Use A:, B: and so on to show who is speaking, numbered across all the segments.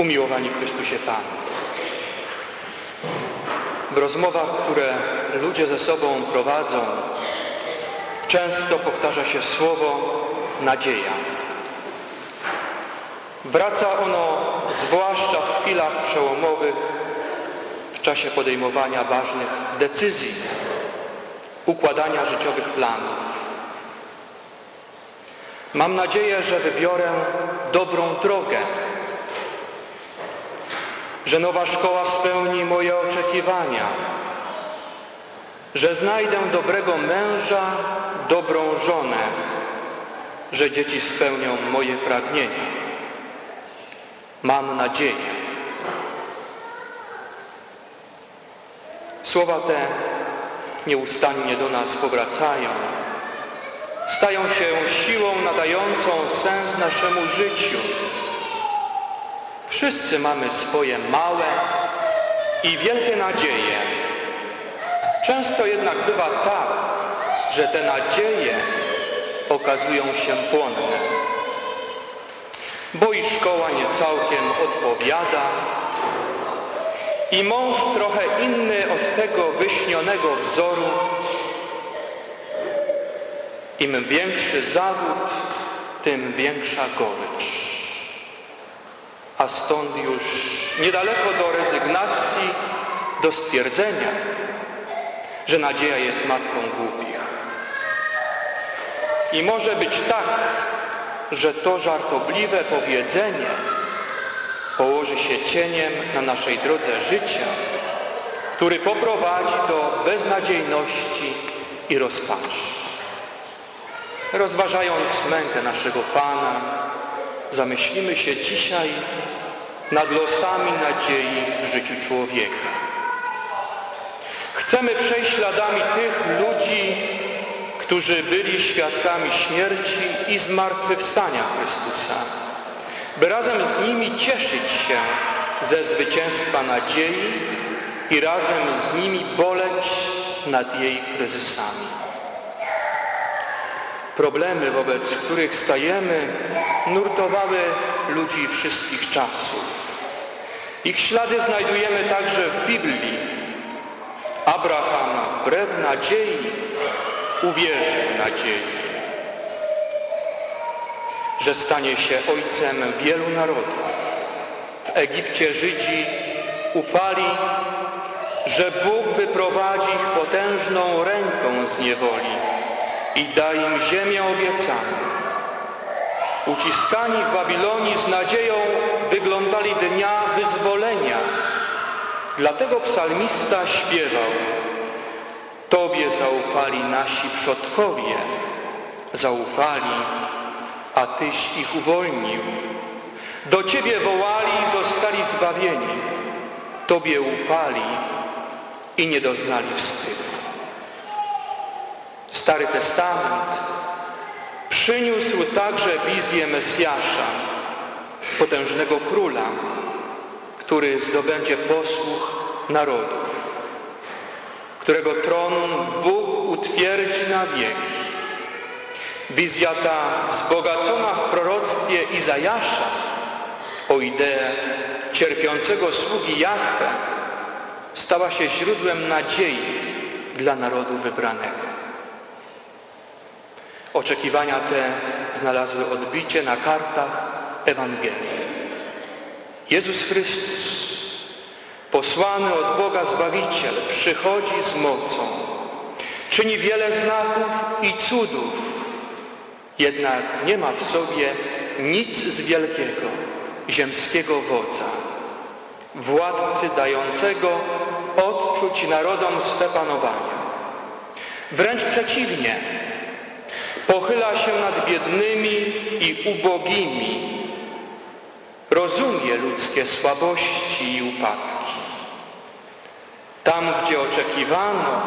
A: Umiłowani w Chrystusie Panu. W rozmowach, które ludzie ze sobą prowadzą, często powtarza się słowo nadzieja. Wraca ono zwłaszcza w chwilach przełomowych, w czasie podejmowania ważnych decyzji, układania życiowych planów. Mam nadzieję, że wybiorę dobrą drogę, że nowa szkoła spełni moje oczekiwania, że znajdę dobrego męża, dobrą żonę, że dzieci spełnią moje pragnienia. Mam nadzieję. Słowa te nieustannie do nas powracają, stają się siłą nadającą sens naszemu życiu. Wszyscy mamy swoje małe i wielkie nadzieje. Często jednak bywa tak, że te nadzieje okazują się płonne. Bo i szkoła nie całkiem odpowiada i mąż trochę inny od tego wyśnionego wzoru. Im większy zawód, tym większa gorycz. A stąd już niedaleko do rezygnacji, do stwierdzenia, że nadzieja jest matką głupich. I może być tak, że to żartobliwe powiedzenie położy się cieniem na naszej drodze życia, który poprowadzi do beznadziejności i rozpaczy. Rozważając mękę naszego Pana, zamyślimy się dzisiaj nad losami nadziei w życiu człowieka. Chcemy przejść śladami tych ludzi, którzy byli świadkami śmierci i zmartwychwstania Chrystusa, by razem z nimi cieszyć się ze zwycięstwa nadziei i razem z nimi boleć nad jej kryzysami. Problemy, wobec których stajemy, nurtowały ludzi wszystkich czasów. Ich ślady znajdujemy także w Biblii. Abraham wbrew nadziei uwierzył nadziei, że stanie się ojcem wielu narodów. W Egipcie Żydzi ufali, że Bóg wyprowadzi ich potężną ręką z niewoli i da im ziemię obiecaną. Uciskani w Babilonii z nadzieją wyglądali dnia wyzwolenia. Dlatego psalmista śpiewał Tobie zaufali nasi przodkowie, zaufali, a Tyś ich uwolnił. Do Ciebie wołali i zostali zbawieni. Tobie ufali i nie doznali wstydu. Stary Testament przyniósł także wizję Mesjasza, potężnego króla, który zdobędzie posłuch narodów, którego tron Bóg utwierdzi na wieki. Wizja ta wzbogacona w proroctwie Izajasza o ideę cierpiącego sługi Jahwe stała się źródłem nadziei dla narodu wybranego. Oczekiwania te znalazły odbicie na kartach Ewangelii. Jezus Chrystus, posłany od Boga Zbawiciel, przychodzi z mocą, czyni wiele znaków i cudów, jednak nie ma w sobie nic z wielkiego, ziemskiego wodza, władcy dającego odczuć narodom swe panowanie. Wręcz przeciwnie, pochyla się nad biednymi i ubogimi, rozumie ludzkie słabości i upadki. Tam, gdzie oczekiwano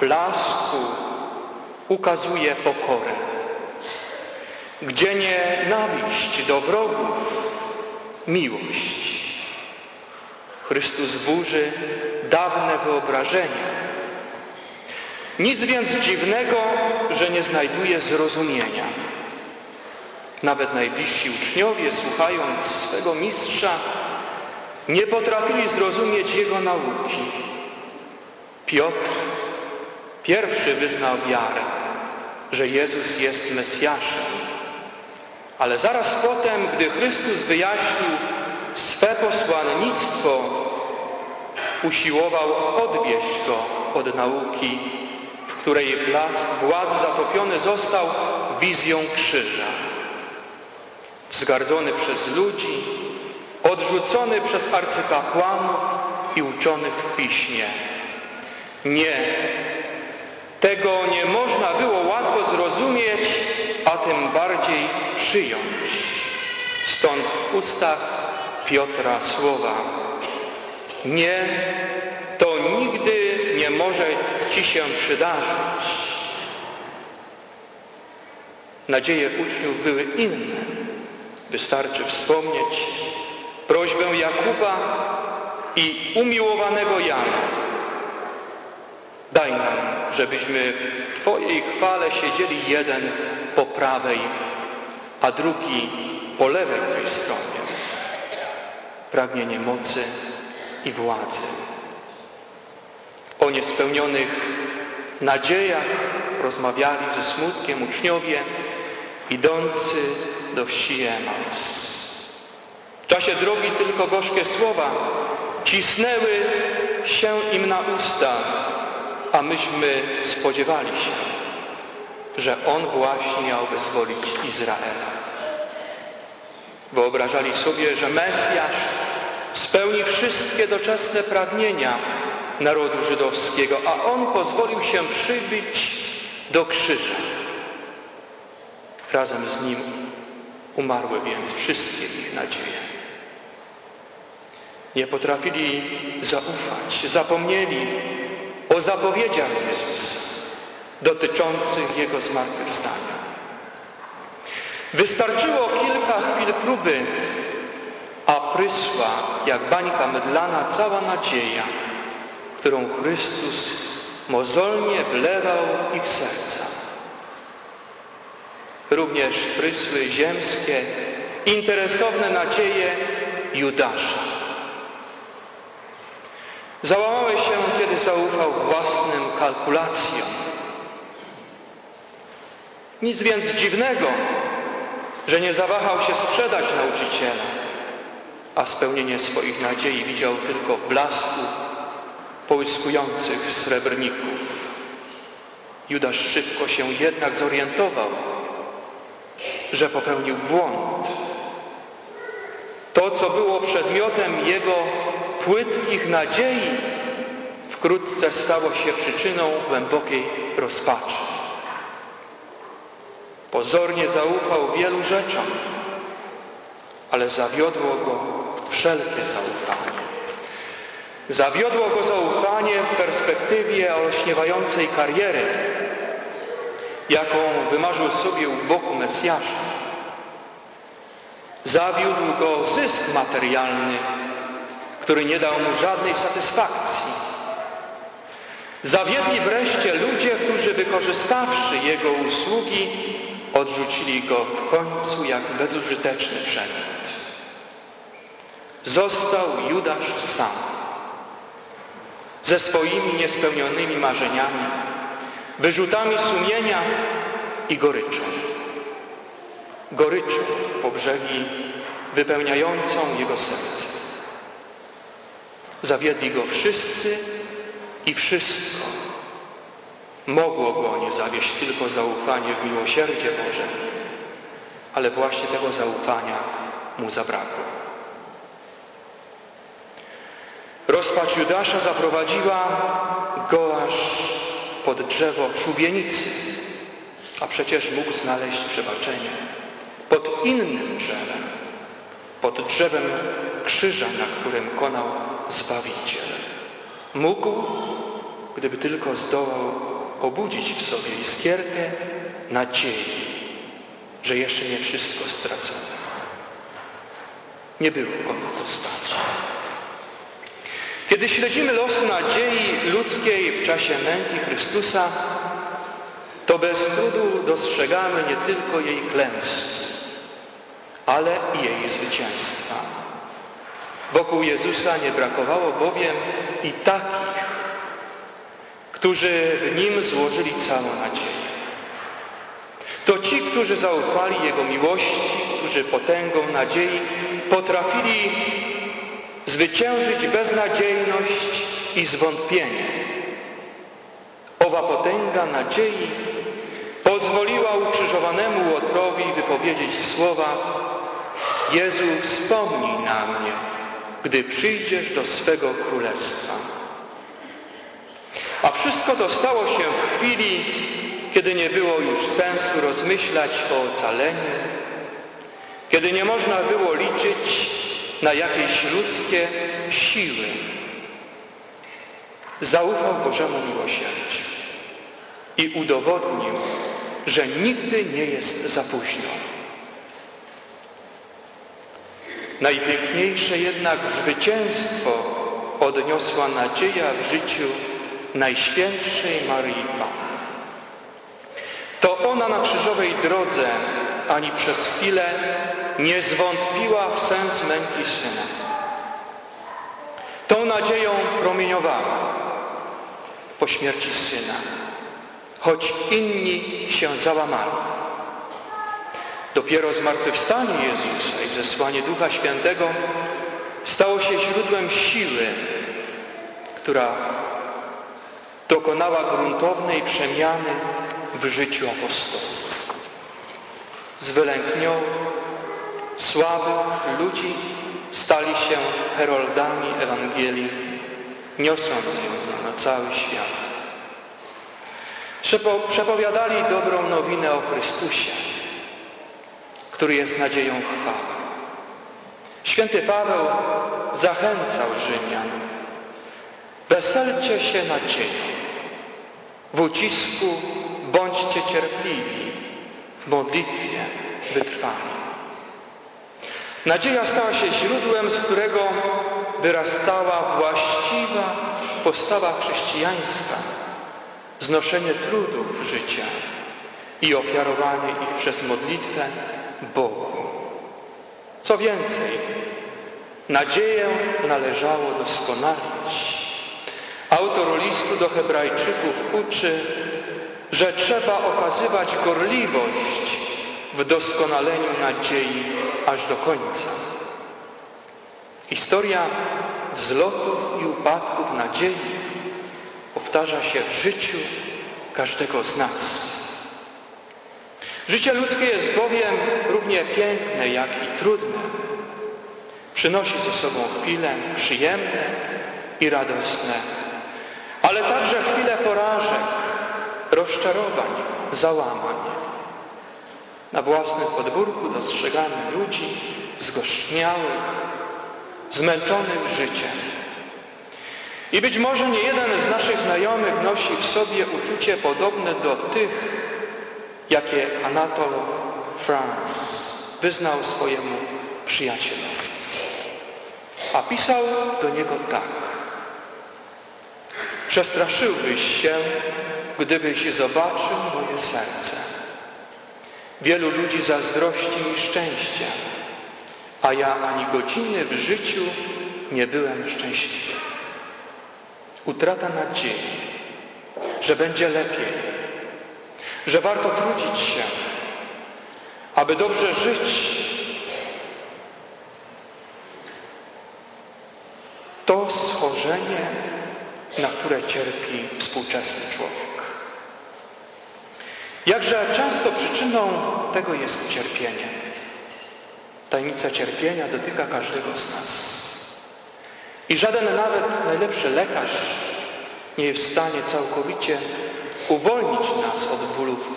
A: blasku, ukazuje pokorę. Gdzie nienawiść do wrogów, miłość. Chrystus burzy dawne wyobrażenia. Nic więc dziwnego, że nie znajduje zrozumienia. Nawet najbliżsi uczniowie, słuchając swego mistrza, Nie potrafili zrozumieć Jego nauki. Piotr pierwszy wyznał wiarę, że Jezus jest Mesjaszem. Ale zaraz potem, gdy Chrystus wyjaśnił swe posłannictwo, usiłował odwieść go od nauki, której blask władzy zatopiony został wizją krzyża. Wzgardzony przez ludzi, odrzucony przez arcykapłanów i uczonych w piśmie. Nie, tego nie można było łatwo zrozumieć, a tym bardziej przyjąć. Stąd w ustach Piotra słowa nie, to nigdy nie może Ci się przydarzyć. Nadzieje uczniów były inne. Wystarczy wspomnieć prośbę Jakuba i umiłowanego Jana. Daj nam, żebyśmy w Twojej chwale siedzieli jeden po prawej, a drugi po lewej tej stronie. Pragnienie mocy i władzy. O niespełnionych nadziejach rozmawiali ze smutkiem uczniowie idący do wsi Emaus. W czasie drogi tylko gorzkie słowa cisnęły się im na usta, a myśmy spodziewali się, że On właśnie miał wyzwolić Izraela. Wyobrażali sobie, że Mesjasz spełni wszystkie doczesne pragnienia narodu żydowskiego, a On pozwolił się przybyć do krzyża. Razem z Nim umarły więc wszystkie ich nadzieje. Nie potrafili zaufać, zapomnieli o zapowiedziach Jezusa dotyczących Jego zmartwychwstania. Wystarczyło kilka chwil próby, a prysła jak bańka mydlana cała nadzieja, którą Chrystus mozolnie wlewał w ich serca. Również prysły ziemskie, interesowne nadzieje Judasza. Załamałeś się, kiedy zaufał własnym kalkulacjom. Nic więc dziwnego, że nie zawahał się sprzedać nauczyciela, a spełnienie swoich nadziei widział tylko w blasku połyskujących srebrników. Judasz szybko się jednak zorientował, że popełnił błąd. To, co było przedmiotem jego płytkich nadziei, wkrótce stało się przyczyną głębokiej rozpaczy. Pozornie zaufał wielu rzeczom, ale zawiodło go wszelkie zaufanie. Zawiodło go zaufanie w perspektywie olśniewającej kariery, jaką wymarzył sobie u boku Mesjasza. Zawiódł go zysk materialny, który nie dał mu żadnej satysfakcji. Zawiedli wreszcie ludzie, którzy wykorzystawszy jego usługi, odrzucili go w końcu jak bezużyteczny przedmiot. Został Judasz sam, ze swoimi niespełnionymi marzeniami, wyrzutami sumienia i goryczą. Goryczą po brzegi wypełniającą jego serce. Zawiedli go wszyscy i wszystko. Mogło go nie zawieść tylko zaufanie w miłosierdzie Boże, ale właśnie tego zaufania mu zabrakło. Rozpacz Judasza zaprowadziła go aż pod drzewo szubienicy, a przecież mógł znaleźć przebaczenie pod innym drzewem, pod drzewem krzyża, na którym konał Zbawiciel. Mógł, gdyby tylko zdołał obudzić w sobie iskierkę nadziei, że jeszcze nie wszystko stracone. Nie było komu to stać. Kiedy śledzimy los nadziei ludzkiej w czasie męki Chrystusa, to bez trudu dostrzegamy nie tylko jej klęski, ale i jej zwycięstwa. Wokół Jezusa nie brakowało bowiem i takich, którzy w Nim złożyli całą nadzieję. To ci, którzy zaufali Jego miłości, którzy potęgą nadziei potrafili zwyciężyć beznadziejność i zwątpienie. Owa potęga nadziei pozwoliła ukrzyżowanemu Łotrowi wypowiedzieć słowa Jezu, wspomnij na mnie, gdy przyjdziesz do swego królestwa. A wszystko to stało się w chwili, kiedy nie było już sensu rozmyślać o ocaleniu, kiedy nie można było liczyć na jakieś ludzkie siły. Zaufał Bożemu miłosierdziu i udowodnił, że nigdy nie jest za późno. Najpiękniejsze jednak zwycięstwo odniosła nadzieja w życiu Najświętszej Maryi Panny. To ona na krzyżowej drodze ani przez chwilę nie zwątpiła w sens męki Syna. Tą nadzieją promieniowała po śmierci Syna, choć inni się załamali. Dopiero zmartwychwstanie Jezusa i zesłanie Ducha Świętego stało się źródłem siły, która dokonała gruntownej przemiany w życiu apostołów. Z wylęknionych, słabych ludzi stali się heroldami Ewangelii, niosąc ją na cały świat. Przepowiadali dobrą nowinę o Chrystusie, który jest nadzieją chwały. Święty Paweł zachęcał Rzymian, weselcie się nadzieją, w ucisku bądźcie cierpliwi, w modlitwie wytrwani. Nadzieja stała się źródłem, z którego wyrastała właściwa postawa chrześcijańska, znoszenie trudów życia i ofiarowanie ich przez modlitwę Bogu. Co więcej, nadzieję należało doskonalić. Autor listu do hebrajczyków uczy, że trzeba okazywać gorliwość w doskonaleniu nadziei aż do końca. Historia wzlotów i upadków nadziei powtarza się w życiu każdego z nas. Życie ludzkie jest bowiem równie piękne, jak i trudne. Przynosi ze sobą chwile przyjemne i radosne, ale także chwile porażek, rozczarowań, załamań. Na własnym podwórku dostrzegamy ludzi zgorzkniałych, zmęczonych życiem. I być może nie jeden z naszych znajomych nosi w sobie uczucie podobne do tych, jakie Anatol France wyznał swojemu przyjacielowi. A pisał do niego tak. Przestraszyłbyś się, gdybyś zobaczył moje serce. Wielu ludzi zazdrości mi szczęścia, a ja ani godziny w życiu nie byłem szczęśliwy. Utrata nadziei, że będzie lepiej, że warto trudzić się, aby dobrze żyć. To schorzenie, na które cierpi współczesny człowiek. Jakże często przyczyną tego jest cierpienie. Tajemnica cierpienia dotyka każdego z nas. I żaden nawet najlepszy lekarz nie jest w stanie całkowicie uwolnić nas od bólów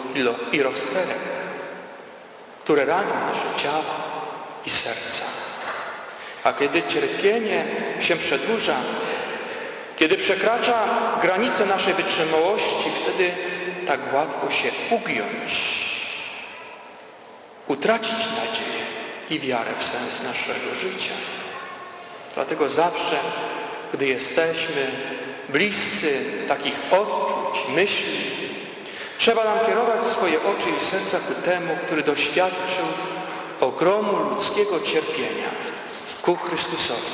A: i rozterek, które ranią nasze ciało i serca. A kiedy cierpienie się przedłuża, kiedy przekracza granice naszej wytrzymałości, wtedy tak łatwo się ugiąć, utracić nadzieję i wiarę w sens naszego życia. Dlatego zawsze, gdy jesteśmy bliscy takich odczuć, myśli, trzeba nam kierować swoje oczy i serca ku temu, który doświadczył ogromu ludzkiego cierpienia, ku Chrystusowi.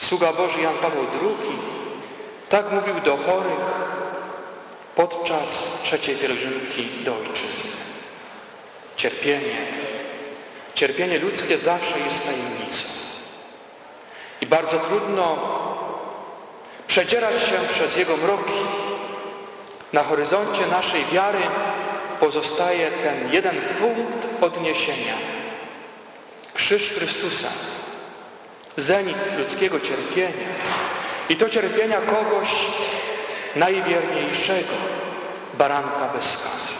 A: Sługa Boży Jan Paweł II tak mówił do chorych podczas trzeciej pielgrzymki do ojczyzny. Cierpienie, cierpienie ludzkie zawsze jest tajemnicą. I bardzo trudno przedzierać się przez jego mroki. Na horyzoncie naszej wiary pozostaje ten jeden punkt odniesienia. Krzyż Chrystusa, zenit ludzkiego cierpienia i to cierpienia kogoś najwierniejszego, baranka bez skazy.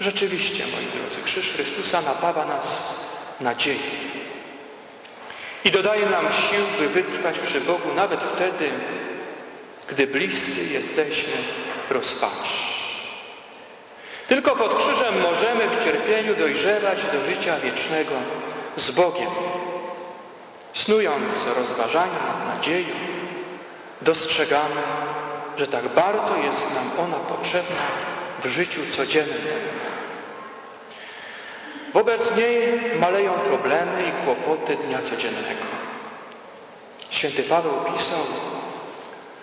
A: Rzeczywiście, moi drodzy, krzyż Chrystusa napawa nas nadzieją i dodaje nam sił, by wytrwać przy Bogu nawet wtedy, gdy bliscy jesteśmy rozpaczy. Tylko pod krzyżem możemy w cierpieniu dojrzewać do życia wiecznego z Bogiem. Snując rozważania nad nadzieją, dostrzegamy, że tak bardzo jest nam ona potrzebna w życiu codziennym. Wobec niej maleją problemy i kłopoty dnia codziennego. Święty Paweł pisał,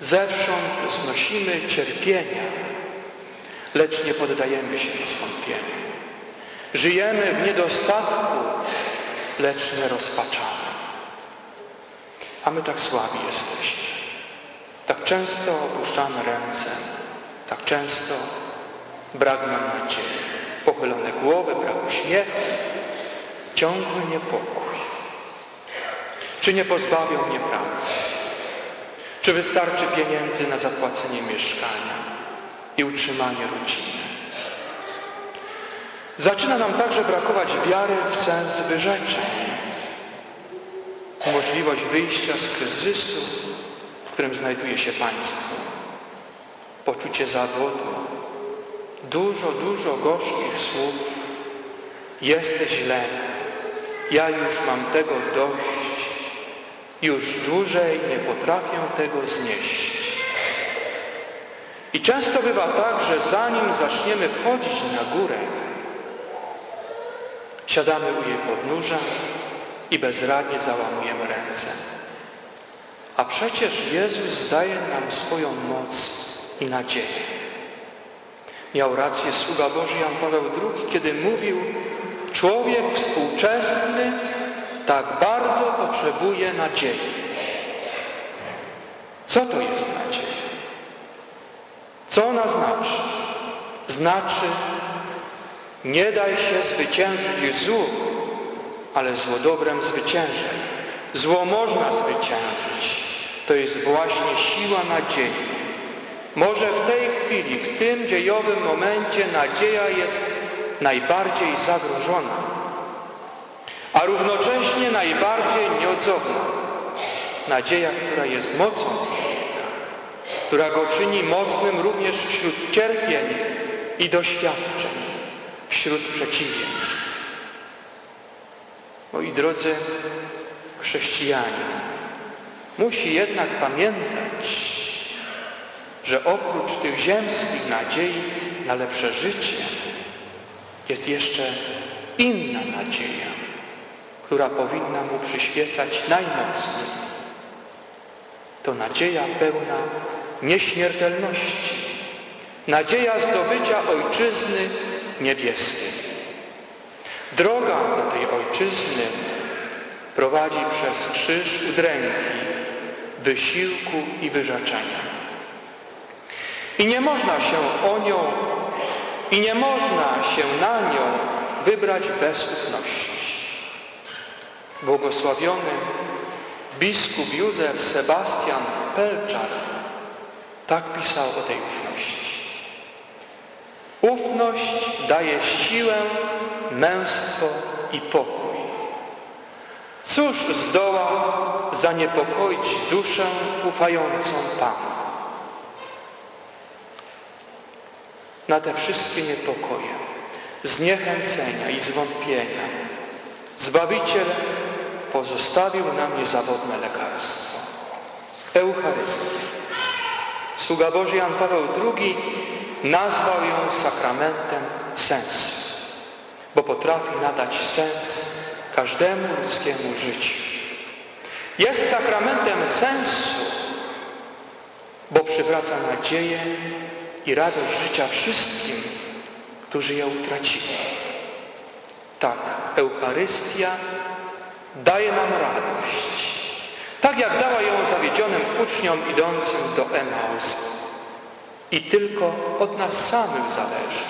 A: zewsząd znosimy cierpienia, lecz nie poddajemy się zwątpieniu. Żyjemy w niedostatku, lecz nie rozpaczamy. A my tak słabi jesteśmy. Tak często opuszczamy ręce, tak często brak nam nadziei. Pochylone głowy, brak uśmiechu, ciągły niepokój. Czy nie pozbawią mnie pracy? Czy wystarczy pieniędzy na zapłacenie mieszkania i utrzymanie rodziny? Zaczyna nam także brakować wiary w sens wyrzeczeń. Możliwość wyjścia z kryzysu, którym znajduje się państwo. Poczucie zawodu. Dużo, dużo gorzkich słów. Jest źle. Ja już mam tego dość. Już dłużej nie potrafię tego znieść. I często bywa tak, że zanim zaczniemy wchodzić na górę, siadamy u jej podnóża i bezradnie załamujemy ręce. A przecież Jezus daje nam swoją moc i nadzieję. Miał rację sługa Boży Jan Paweł II, kiedy mówił, człowiek współczesny tak bardzo potrzebuje nadziei. Co to jest nadzieja? Co ona znaczy? Znaczy, nie daj się zwyciężyć złu, ale zło dobrem zwyciężaj. Zło można zwyciężyć. To jest właśnie siła nadziei. Może w tej chwili, w tym dziejowym momencie nadzieja jest najbardziej zagrożona, a równocześnie najbardziej nieodzowna. Nadzieja, która jest mocą która go czyni mocnym również wśród cierpień i doświadczeń, wśród przeciwieństw. Moi drodzy chrześcijanie, musi jednak pamiętać, że oprócz tych ziemskich nadziei na lepsze życie jest jeszcze inna nadzieja, która powinna mu przyświecać najmocniej. To nadzieja pełna nieśmiertelności, nadzieja zdobycia ojczyzny niebieskiej. Droga do tej ojczyzny prowadzi przez krzyż udręki, wysiłku i wyrzeczenia. I nie można się o nią i nie można się na nią wybrać bez ufności. Błogosławiony biskup Józef Sebastian Pelczar tak pisał o tej ufności. Ufność daje siłę, męstwo i pokój. Cóż zdoła zaniepokoić duszę ufającą Panu? Na te wszystkie niepokoje, zniechęcenia i zwątpienia Zbawiciel pozostawił nam niezawodne lekarstwo. Eucharystię. Sługa Boży Jan Paweł II nazwał ją sakramentem sensu, bo potrafi nadać sens każdemu ludzkiemu życiu. Jest sakramentem sensu, bo przywraca nadzieję i radość życia wszystkim, którzy ją utracili. Tak, Eucharystia daje nam radość. Tak jak dała ją zawiedzionym uczniom idącym do Emaus. I tylko od nas samych zależy.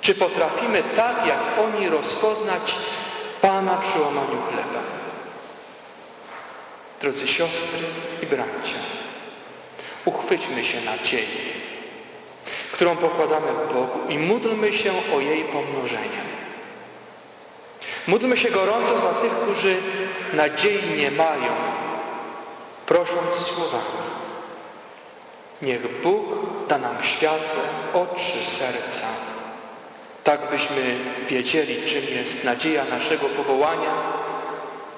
A: Czy potrafimy tak jak oni rozpoznać Pana przy łamaniu chleba? Drodzy siostry i bracia, uchwyćmy się nadziei, którą pokładamy w Bogu i módlmy się o jej pomnożenie. Módlmy się gorąco za tych, którzy nadziei nie mają, prosząc słowami. Niech Bóg da nam światło oczy serca, tak byśmy wiedzieli, czym jest nadzieja naszego powołania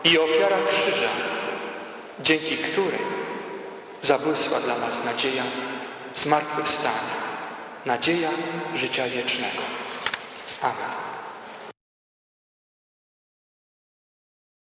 A: i ofiara krzyża, dzięki której zabłysła dla nas nadzieja zmartwychwstania, nadzieja życia wiecznego. Amen.